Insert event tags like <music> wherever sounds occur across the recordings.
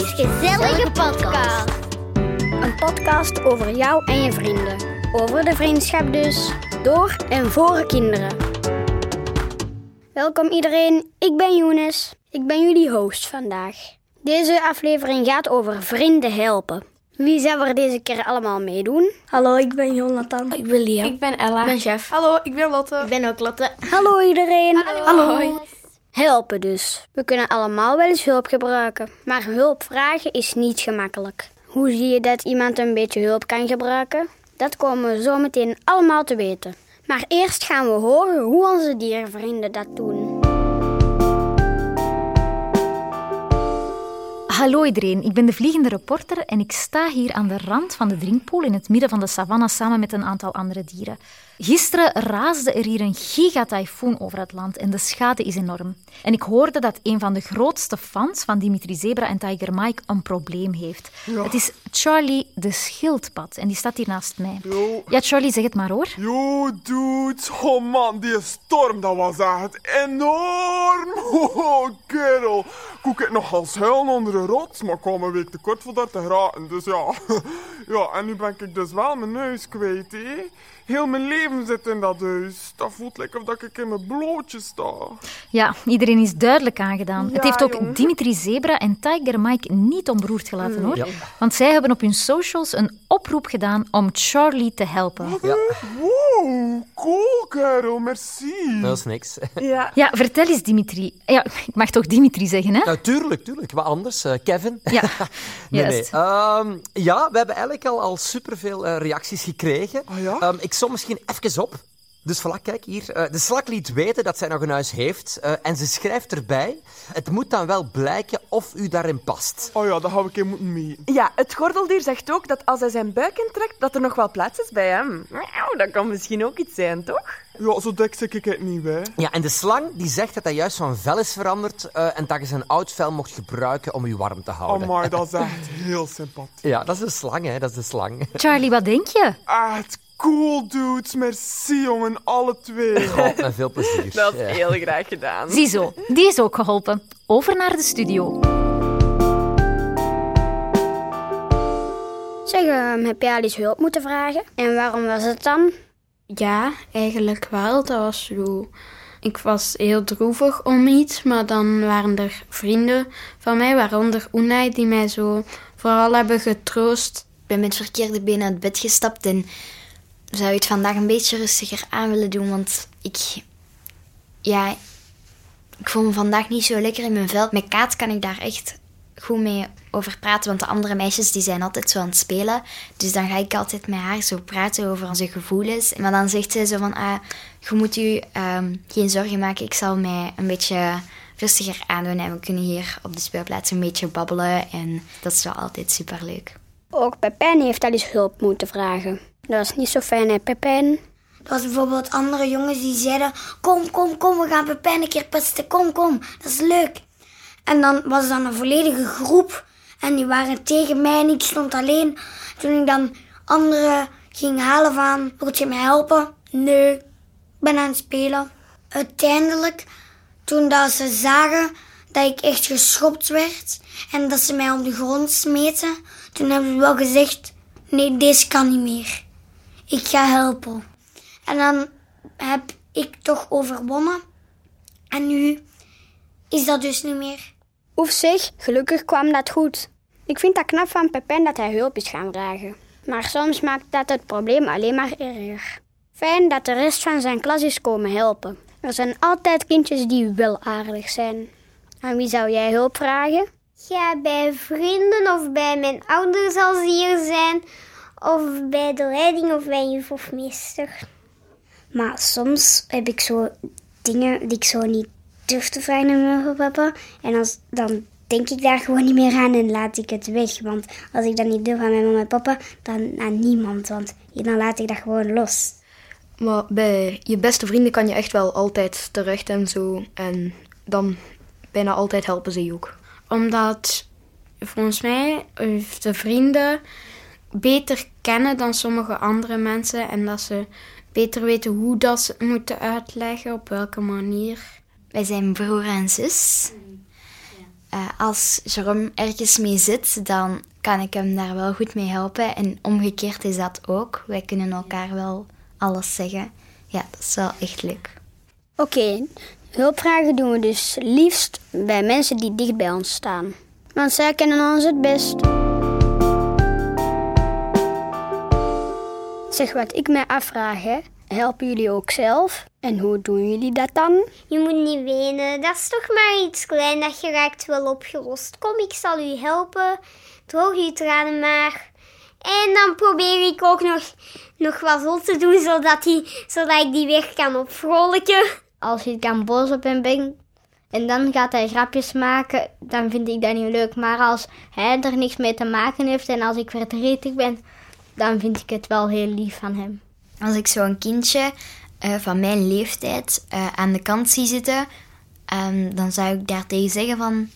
Charlie's gezellige podcast. Een podcast over jou en je vrienden. Over de vriendschap dus. Door en voor kinderen. Welkom iedereen, ik ben Younes. Ik ben jullie host vandaag. Deze aflevering gaat over vrienden helpen. Wie zou er deze keer allemaal meedoen? Hallo, ik ben Jonathan. Ik ben Liam. Ik ben Ella. Ik ben chef. Hallo, ik ben Lotte. Ik ben ook Lotte. Hallo iedereen. Hallo. Helpen dus. We kunnen allemaal wel eens hulp gebruiken. Maar hulp vragen is niet gemakkelijk. Hoe zie je dat iemand een beetje hulp kan gebruiken? Dat komen we zo meteen allemaal te weten. Maar eerst gaan we horen hoe onze dierenvrienden dat doen. Hallo iedereen, ik ben de vliegende reporter en ik sta hier aan de rand van de drinkpool in het midden van de savanne samen met een aantal andere dieren. Gisteren raasde er hier een gigatyfoon over het land en de schade is enorm. En ik hoorde dat een van de grootste fans van Dimitri Zebra en Tiger Mike een probleem heeft. Het is Charlie de schildpad en die staat hier naast mij. Yo. Ja, Charlie, zeg het maar hoor. Yo, dudes. Oh man, die storm, dat was echt enorm. <laughs> Oh, kerel. Koek ik nog als huilen onder de rots, maar kwam een week te kort voor dat te geraken. Dus ja. <laughs> Ja, en nu ben ik dus wel mijn neus kwijt, hè. Heel mijn leven zit in dat huis. Dat voelt lekker of dat ik in mijn blootje sta. Ja, iedereen is duidelijk aangedaan. het heeft ook jong. Dimitri Zebra en Tiger Mike niet onberoerd gelaten hoor. Want zij hebben op hun socials een oproep gedaan om Charlie te helpen. Wow, cool, kerel. Merci. Dat is niks. <laughs> Ja. Ja, vertel eens Dimitri. Ja, ik mag toch Dimitri zeggen, hè? Nou, tuurlijk, tuurlijk. Wat anders. Eh, Kevin? Ja, <laughs> Nee, nee. Ehm, ja, we hebben eigenlijk al, al superveel eh, reacties gekregen. Ah, ja? Ehm, ik som misschien even op. Dus voilà, kijk hier. Eh, de slak liet weten dat zij nog een huis heeft. eh, en ze schrijft erbij... Het moet dan wel blijken of u daarin past. Oh ja, dat had ik in moeten meten. ja, het gordeldier zegt ook dat als hij zijn buik intrekt, dat er nog wel plaats is bij hem. Miauw, dat kan misschien ook iets zijn, toch? Ja, zo dik ik het niet, hè. Ja, en de slang die zegt dat hij juist van vel is veranderd... eh, en dat je zijn oud vel mocht gebruiken om u warm te houden. Oh, maar <laughs> dat is echt heel sympathiek. Ja, dat is de slang, hè. Dat is de slang. Charlie, wat denk je? Echt cool, dudes. Merci, jongen. Alle twee. Oh, met veel plezier. <laughs> Dat is Ja. heel graag gedaan. Ziezo, die is ook geholpen. Over naar de studio. Zeg, ehm, heb jij al eens hulp moeten vragen? En waarom was het dan? Ja, eigenlijk wel. Dat was zo... Ik was heel droevig om iets, maar dan waren er vrienden van mij, waaronder Unai, die mij zo vooral hebben getroost. Ik ben met verkeerde been uit bed gestapt en zou het vandaag een beetje rustiger aan willen doen, want ik... Ja, ik voel me vandaag niet zo lekker in mijn vel. Met Kaat kan ik daar echt goed mee over praten, want de andere meisjes die zijn altijd zo aan het spelen. Dus dan ga ik altijd met haar zo praten over onze gevoelens. Maar dan zegt zij zo van, ah, je moet u ehm, geen zorgen maken, ik zal mij een beetje rustiger aandoen en we kunnen hier op de speelplaats een beetje babbelen. En dat is wel altijd superleuk. Ook Pepijn heeft al eens hulp moeten vragen. Dat was niet zo fijn, hè, Pepijn? Er was bijvoorbeeld andere jongens die zeiden... Kom, kom, kom, we gaan Pepijn een keer pesten. Kom, kom, dat is leuk. En dan was dan een volledige groep. En die waren tegen mij en ik stond alleen. Toen ik dan anderen ging halen van... Wilt je mij helpen? Nee, ik ben aan het spelen. Uiteindelijk, toen dat ze zagen dat ik echt geschopt werd... En dat ze mij op de grond smeten... Toen hebben ze wel gezegd... Nee, deze kan niet meer. Ik ga helpen. En dan heb ik toch overwonnen. En nu is dat dus niet meer. Oef zeg, gelukkig kwam dat goed. Ik vind dat knap van Pepijn dat hij hulp is gaan vragen. Maar soms maakt dat het probleem alleen maar erger. Fijn dat de rest van zijn klas is komen helpen. Er zijn altijd kindjes die wel aardig zijn. Aan wie zou jij hulp vragen? Ja, bij vrienden of bij mijn ouders als ze hier zijn. Of bij de leiding of bij juf of meester. Maar soms heb ik zo dingen die ik zo niet durf te vragen aan mijn papa. En als, dan denk ik daar gewoon niet meer aan en laat ik het weg. Want als ik dat niet durf aan mijn mama en papa, dan aan niemand. Want dan laat ik dat gewoon los. Maar bij je beste vrienden kan je echt wel altijd terecht en zo. En dan bijna altijd helpen ze je ook. Omdat volgens mij de vrienden beter kennen dan sommige andere mensen. En dat ze beter weten hoe dat ze moeten uitleggen, op welke manier. Wij zijn broer en zus. eh, als Jerome ergens mee zit, dan kan ik hem daar wel goed mee helpen. En omgekeerd is dat ook. Wij kunnen elkaar wel alles zeggen. Ja, dat is wel echt leuk. Oké, hulpvragen doen we dus liefst bij mensen die dicht bij ons staan. Want zij kennen ons het best. Zeg wat ik mij afvraag, hè. Helpen jullie ook zelf? En hoe doen jullie dat dan? Je moet niet wenen. Dat is toch maar iets klein. Dat geraakt wel opgelost. Kom, ik zal u helpen. Droog uw tranen maar. En dan probeer ik ook nog, nog wat zot te doen, zodat, die, zodat ik die weer kan opvrolijken. Als ik dan boos op hem ben en dan gaat hij grapjes maken, dan vind ik dat niet leuk. Maar als hij er niks mee te maken heeft en als ik verdrietig ben, dan vind ik het wel heel lief van hem. Als ik zo'n kindje eh, van mijn leeftijd eh, aan de kant zie zitten, ehm, dan zou ik daar tegen zeggen van...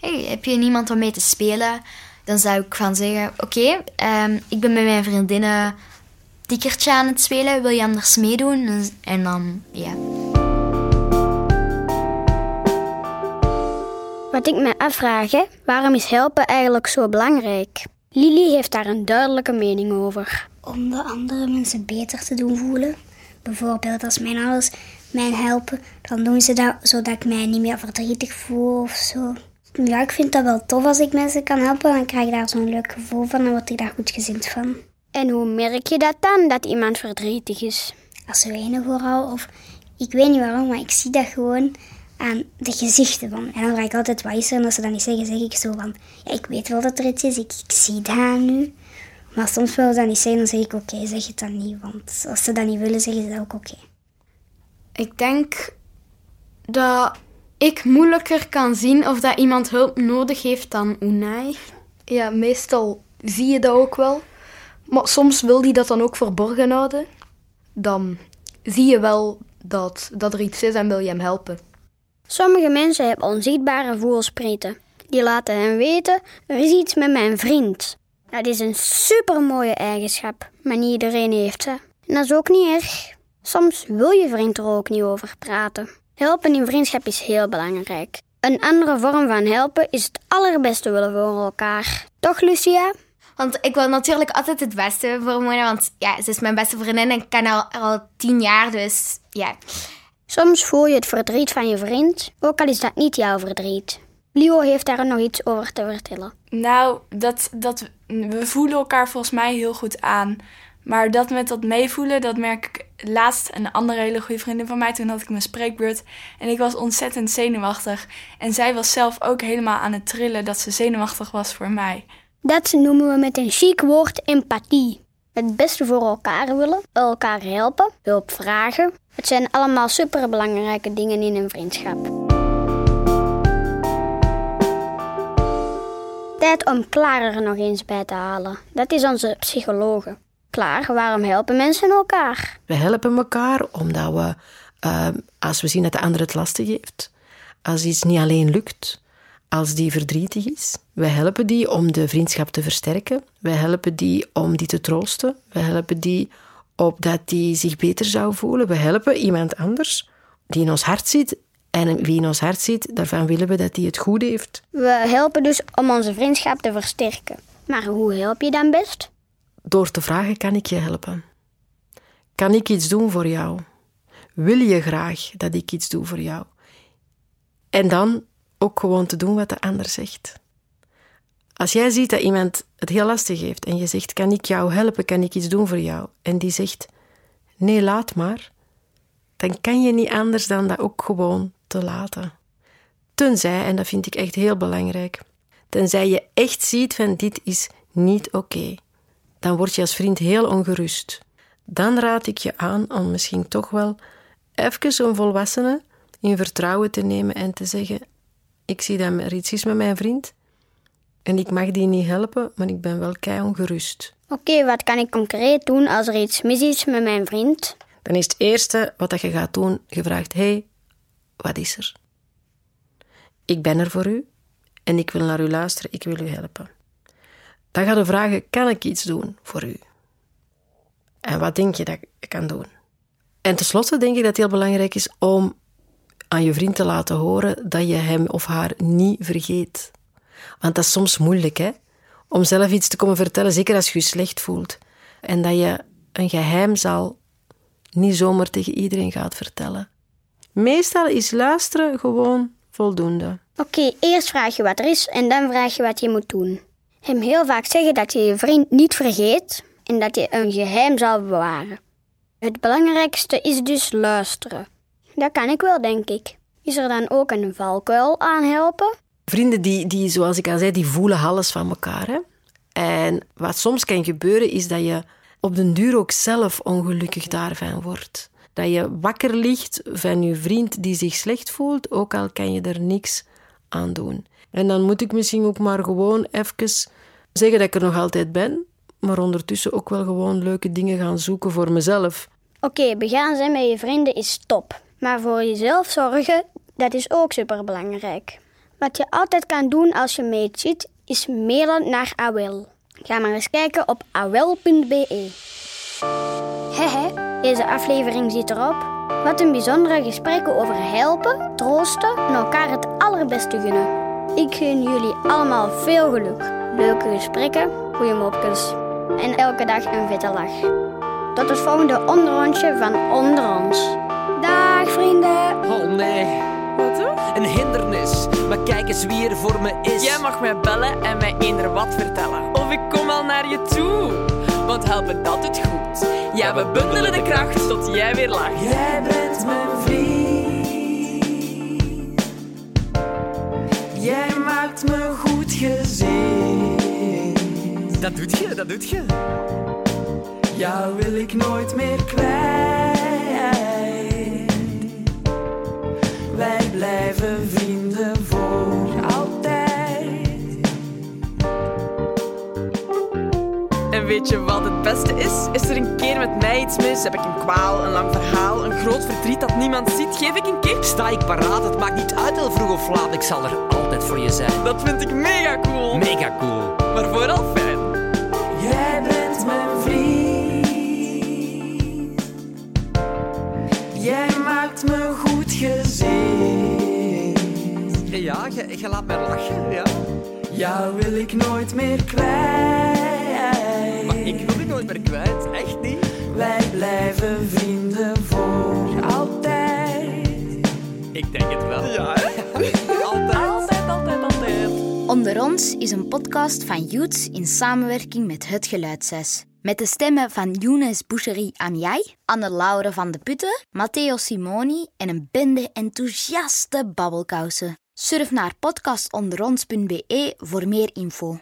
Hey, heb je niemand om mee te spelen? Dan zou ik van zeggen, oké, ehm, ik ben met mijn vriendinnen tikkertje aan het spelen. Wil je anders meedoen? En dan, ja... Wat ik me afvraag, hè, waarom is helpen eigenlijk zo belangrijk? Lily heeft daar een duidelijke mening over. Om de andere mensen beter te doen voelen. Bijvoorbeeld als mijn ouders mij helpen, dan doen ze dat zodat ik mij niet meer verdrietig voel of zo. Ja, ik vind dat wel tof als ik mensen kan helpen. Dan krijg ik daar zo'n leuk gevoel van en word ik daar goed gezind van. En hoe merk je dat dan, dat iemand verdrietig is? Als ze wenen vooral, of ik weet niet waarom, maar ik zie dat gewoon aan de gezichten van. En dan vraag ik altijd wat is er? En als ze dat niet zeggen, zeg ik zo van, ja, ik weet wel dat er iets is, ik, ik zie dat nu. Maar soms willen ze dat niet zeggen, dan zeg ik oké, zeg het dan niet. Want als ze dat niet willen, zeggen ze dat ook oké. Ik denk dat ik moeilijker kan zien of dat iemand hulp nodig heeft dan Unai. Ja, meestal zie je dat ook wel. Maar soms wil die dat dan ook verborgen houden. Dan zie je wel dat, dat er iets is en wil je hem helpen. Sommige mensen hebben onzichtbare voelsprieten. Die laten hen weten, er is iets met mijn vriend. Dat is een supermooie eigenschap, maar niet iedereen heeft ze. En dat is ook niet erg. Soms wil je vriend er ook niet over praten. Helpen in vriendschap is heel belangrijk. Een andere vorm van helpen is het allerbeste willen voor elkaar. Toch, Lucia? Want ik wil natuurlijk altijd het beste voor Mona, want ja, ze is mijn beste vriendin en ik ken haar al tien jaar, dus ja. Soms voel je het verdriet van je vriend, ook al is dat niet jouw verdriet. Leo heeft daar nog iets over te vertellen. Nou, dat, dat, we voelen elkaar volgens mij heel goed aan. Maar dat met dat meevoelen, dat merk ik laatst een andere hele goede vriendin van mij. Toen had ik mijn spreekbeurt en ik was ontzettend zenuwachtig. En zij was zelf ook helemaal aan het trillen dat ze zenuwachtig was voor mij. Dat noemen we met een chic woord empathie. Het beste voor elkaar willen, elkaar helpen, hulp vragen. Het zijn allemaal superbelangrijke dingen in een vriendschap. Tijd om Klaar er nog eens bij te halen. Dat is onze psychologe. Klaar, waarom helpen mensen elkaar? We helpen elkaar omdat we, uh, als we zien dat de ander het lastig heeft, als iets niet alleen lukt, als die verdrietig is, we helpen die om de vriendschap te versterken. We helpen die om die te troosten. We helpen die opdat die zich beter zou voelen. We helpen iemand anders die in ons hart zit. En wie in ons hart zit, daarvan willen we dat die het goed heeft. We helpen dus om onze vriendschap te versterken. Maar hoe help je dan best? Door te vragen, kan ik je helpen? Kan ik iets doen voor jou? Wil je graag dat ik iets doe voor jou? En dan ook gewoon te doen wat de ander zegt. Als jij ziet dat iemand het heel lastig heeft en je zegt: Kan ik jou helpen? Kan ik iets doen voor jou? En die zegt: Nee, laat maar. Dan kan je niet anders dan dat ook gewoon te laten. Tenzij, en dat vind ik echt heel belangrijk, tenzij je echt ziet van dit is niet oké. Dan word je als vriend heel ongerust. Dan raad ik je aan om misschien toch wel even een volwassene in vertrouwen te nemen en te zeggen: Ik zie dat er iets is met mijn vriend en ik mag die niet helpen, maar ik ben wel kei ongerust. Oké, wat kan ik concreet doen als er iets mis is met mijn vriend? Dan is het eerste wat je gaat doen, je vraagt: hey, wat is er? Ik ben er voor u en ik wil naar u luisteren, ik wil u helpen. Dan ga je vragen: kan ik iets doen voor u? En wat denk je dat ik kan doen? En tenslotte denk ik dat het heel belangrijk is om aan je vriend te laten horen dat je hem of haar niet vergeet. Want dat is soms moeilijk, hè? Om zelf iets te komen vertellen, zeker als je je slecht voelt. En dat je een geheim zal niet zomaar tegen iedereen gaat vertellen. Meestal is luisteren gewoon voldoende. Oké, eerst vraag je wat er is en dan vraag je wat je moet doen. Hem heel vaak zeggen dat je je vriend niet vergeet en dat je een geheim zal bewaren. Het belangrijkste is dus luisteren. Dat kan ik wel, denk ik. Is er dan ook een valkuil aan helpen? Vrienden die, die, zoals ik al zei, die voelen alles van elkaar. Hè? En wat soms kan gebeuren, is dat je op den duur ook zelf ongelukkig daarvan wordt. Dat je wakker ligt van je vriend die zich slecht voelt, ook al kan je er niks aan doen. En dan moet ik misschien ook maar gewoon even zeggen dat ik er nog altijd ben, maar ondertussen ook wel gewoon leuke dingen gaan zoeken voor mezelf. Oké, begaan zijn met je vrienden is top. Maar voor jezelf zorgen, dat is ook superbelangrijk. Wat je altijd kan doen als je meeziet, is mailen naar Awel. Ga maar eens kijken op awel.be. Hehe, deze aflevering zit erop. Wat een bijzondere gesprekken over helpen, troosten en elkaar het allerbeste gunnen. Ik gun jullie allemaal veel geluk, leuke gesprekken, goede mopjes en elke dag een vette lach. Tot het volgende onderrondje van Onder. Kijk eens wie er voor me is. Jij mag mij bellen en mij eender wat vertellen. Of ik kom al naar je toe. Want helpen dat het goed. Ja, we bundelen de kracht tot jij weer lacht. Jij bent mijn vriend. Jij maakt me goed gezien. Dat doet je, dat doet je. Jou wil ik nooit meer kwijt. Wij blijven vrienden voor En weet je wat het beste is? Is er een keer met mij iets mis? Heb ik een kwaal, een lang verhaal, een groot verdriet dat niemand ziet? Geef ik een kick? Sta ik paraat, het maakt niet uit heel vroeg of laat. Ik zal er altijd voor je zijn. Dat vind ik mega cool. Mega cool. Maar vooral fijn. Jij bent mijn vriend. Jij maakt me goed gezien. Ja, je, je laat mij lachen, ja. Jou wil ik nooit meer kwijt. Nooit meer kwijt, echt niet. Wij blijven vrienden voor altijd. Ik denk het wel. Ja, hè? <laughs> Altijd. Altijd, altijd, altijd. Onder ons is een podcast van Youths in samenwerking met Het Geluidses. Met de stemmen van Younes Boucherie Amiai, Anne-Laure van de Putten, Matteo Simoni en een bende enthousiaste babbelkousen. Surf naar podcastonderons.be voor meer info.